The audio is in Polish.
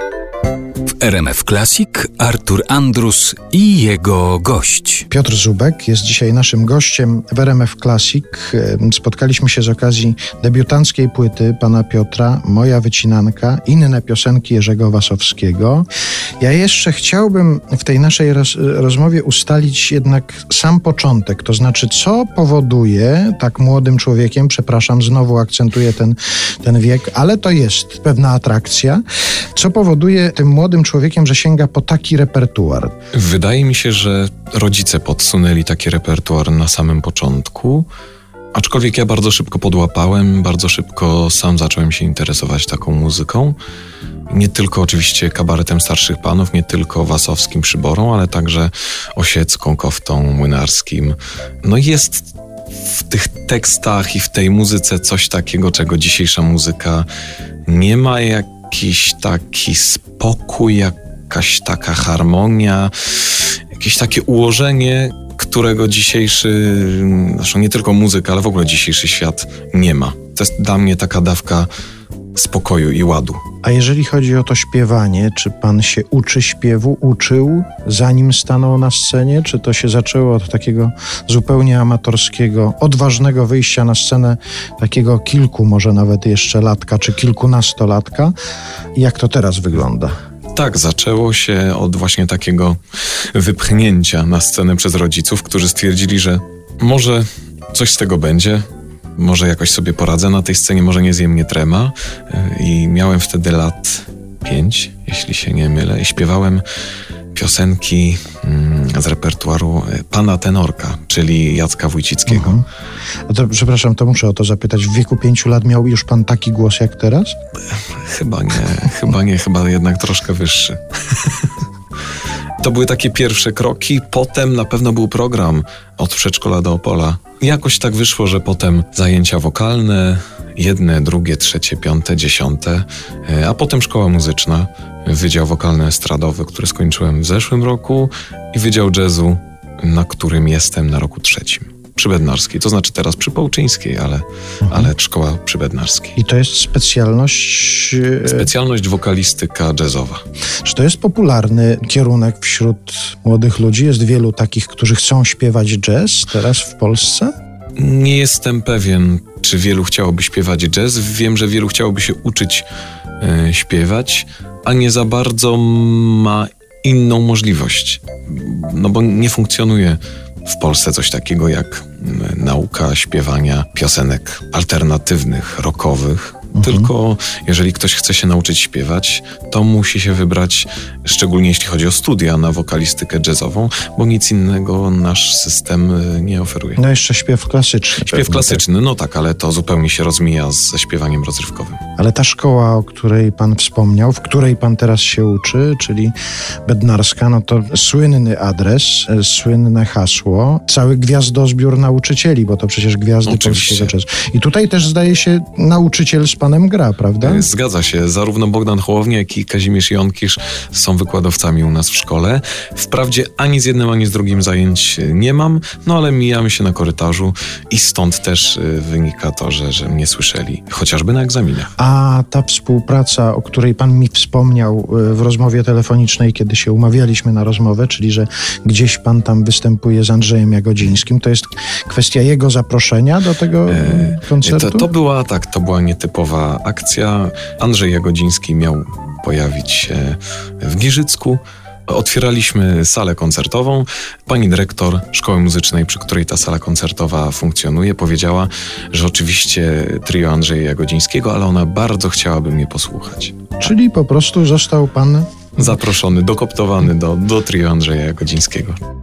W RMF Classic Artur Andrus i jego gość. Piotr Zubek jest dzisiaj naszym gościem w RMF Classic. Spotkaliśmy się z okazji debiutanckiej płyty pana Piotra, Moja Wycinanka, inne piosenki Jerzego Wasowskiego. Ja jeszcze chciałbym w tej naszej roz rozmowie ustalić jednak sam początek, to znaczy co powoduje tak młodym człowiekiem, przepraszam, znowu akcentuję ten, ten wiek, ale to jest pewna atrakcja, co powoduje tym młodym człowiekiem, że sięga po taki repertuar? Wydaje mi się, że rodzice podsunęli taki repertuar na samym początku. Aczkolwiek ja bardzo szybko podłapałem, bardzo szybko sam zacząłem się interesować taką muzyką. Nie tylko oczywiście kabaretem starszych panów, nie tylko wasowskim przyborą, ale także osiecką, koftą, młynarskim. No jest w tych tekstach i w tej muzyce coś takiego, czego dzisiejsza muzyka nie ma, jakiś taki spokój, jakaś taka harmonia, jakieś takie ułożenie, którego dzisiejszy, zresztą nie tylko muzyka, ale w ogóle dzisiejszy świat nie ma. To jest dla mnie taka dawka spokoju i ładu. A jeżeli chodzi o to śpiewanie, czy pan się uczy śpiewu, uczył zanim stanął na scenie, czy to się zaczęło od takiego zupełnie amatorskiego, odważnego wyjścia na scenę, takiego kilku, może nawet jeszcze latka, czy kilkunastolatka? Jak to teraz wygląda? Tak, zaczęło się od właśnie takiego wypchnięcia na scenę przez rodziców, którzy stwierdzili, że może coś z tego będzie, może jakoś sobie poradzę na tej scenie, może nie zjem mnie trema. I miałem wtedy lat pięć, jeśli się nie mylę, i śpiewałem piosenki mm, z repertuaru e, pana tenorka, czyli Jacka Wójcickiego. Mhm. To, przepraszam, to muszę o to zapytać. W wieku pięciu lat miał już pan taki głos jak teraz? Chyba nie, chyba nie, chyba jednak troszkę wyższy. To były takie pierwsze kroki. Potem na pewno był program od przedszkola do Opola. Jakoś tak wyszło, że potem zajęcia wokalne, jedne, drugie, trzecie, piąte, dziesiąte, e, a potem szkoła muzyczna, wydział wokalny-estradowy, który skończyłem w zeszłym roku i wydział jazzu, na którym jestem na roku trzecim przybednarskiej, to znaczy teraz przy Połczyńskiej, ale, mhm. ale szkoła przybednarskiej. I to jest specjalność... E, specjalność wokalistyka jazzowa. Czy to jest popularny kierunek wśród młodych ludzi? Jest wielu takich, którzy chcą śpiewać jazz teraz w Polsce? Nie jestem pewien, czy wielu chciałoby śpiewać jazz. Wiem, że wielu chciałoby się uczyć e, śpiewać, a nie za bardzo ma inną możliwość. No bo nie funkcjonuje w Polsce coś takiego jak nauka śpiewania piosenek alternatywnych, rockowych, Mhm. Tylko jeżeli ktoś chce się nauczyć śpiewać, to musi się wybrać, szczególnie jeśli chodzi o studia na wokalistykę jazzową, bo nic innego nasz system y, nie oferuje. No jeszcze śpiew klasyczny. Śpiew pewnie, klasyczny, tak? no tak, ale to zupełnie się rozmija ze śpiewaniem rozrywkowym. Ale ta szkoła, o której pan wspomniał, w której pan teraz się uczy, czyli Bednarska, no to słynny adres, e, słynne hasło, cały gwiazdozbiór nauczycieli, bo to przecież gwiazdy Oczywiście. polskiego jazzu. I tutaj też zdaje się nauczyciel z panem gra, prawda? E, zgadza się. Zarówno Bogdan Hołowniak, jak i Kazimierz Jonkisz są wykładowcami u nas w szkole. Wprawdzie ani z jednym, ani z drugim zajęć nie mam, no ale mijamy się na korytarzu i stąd też e, wynika to, że, że mnie słyszeli, chociażby na egzaminach. A ta współpraca, o której pan mi wspomniał e, w rozmowie telefonicznej, kiedy się umawialiśmy na rozmowę, czyli że gdzieś pan tam występuje z Andrzejem Jagodzińskim, to jest kwestia jego zaproszenia do tego koncertu? To, to była tak, to była nietypowa akcja. Andrzej Jagodziński miał pojawić się w Giżycku. Otwieraliśmy salę koncertową. Pani dyrektor szkoły muzycznej, przy której ta sala koncertowa funkcjonuje, powiedziała, że oczywiście trio Andrzeja Jagodzińskiego, ale ona bardzo chciałaby mnie posłuchać. Czyli po prostu został pan zaproszony, dokoptowany do, do trio Andrzeja Jagodzińskiego.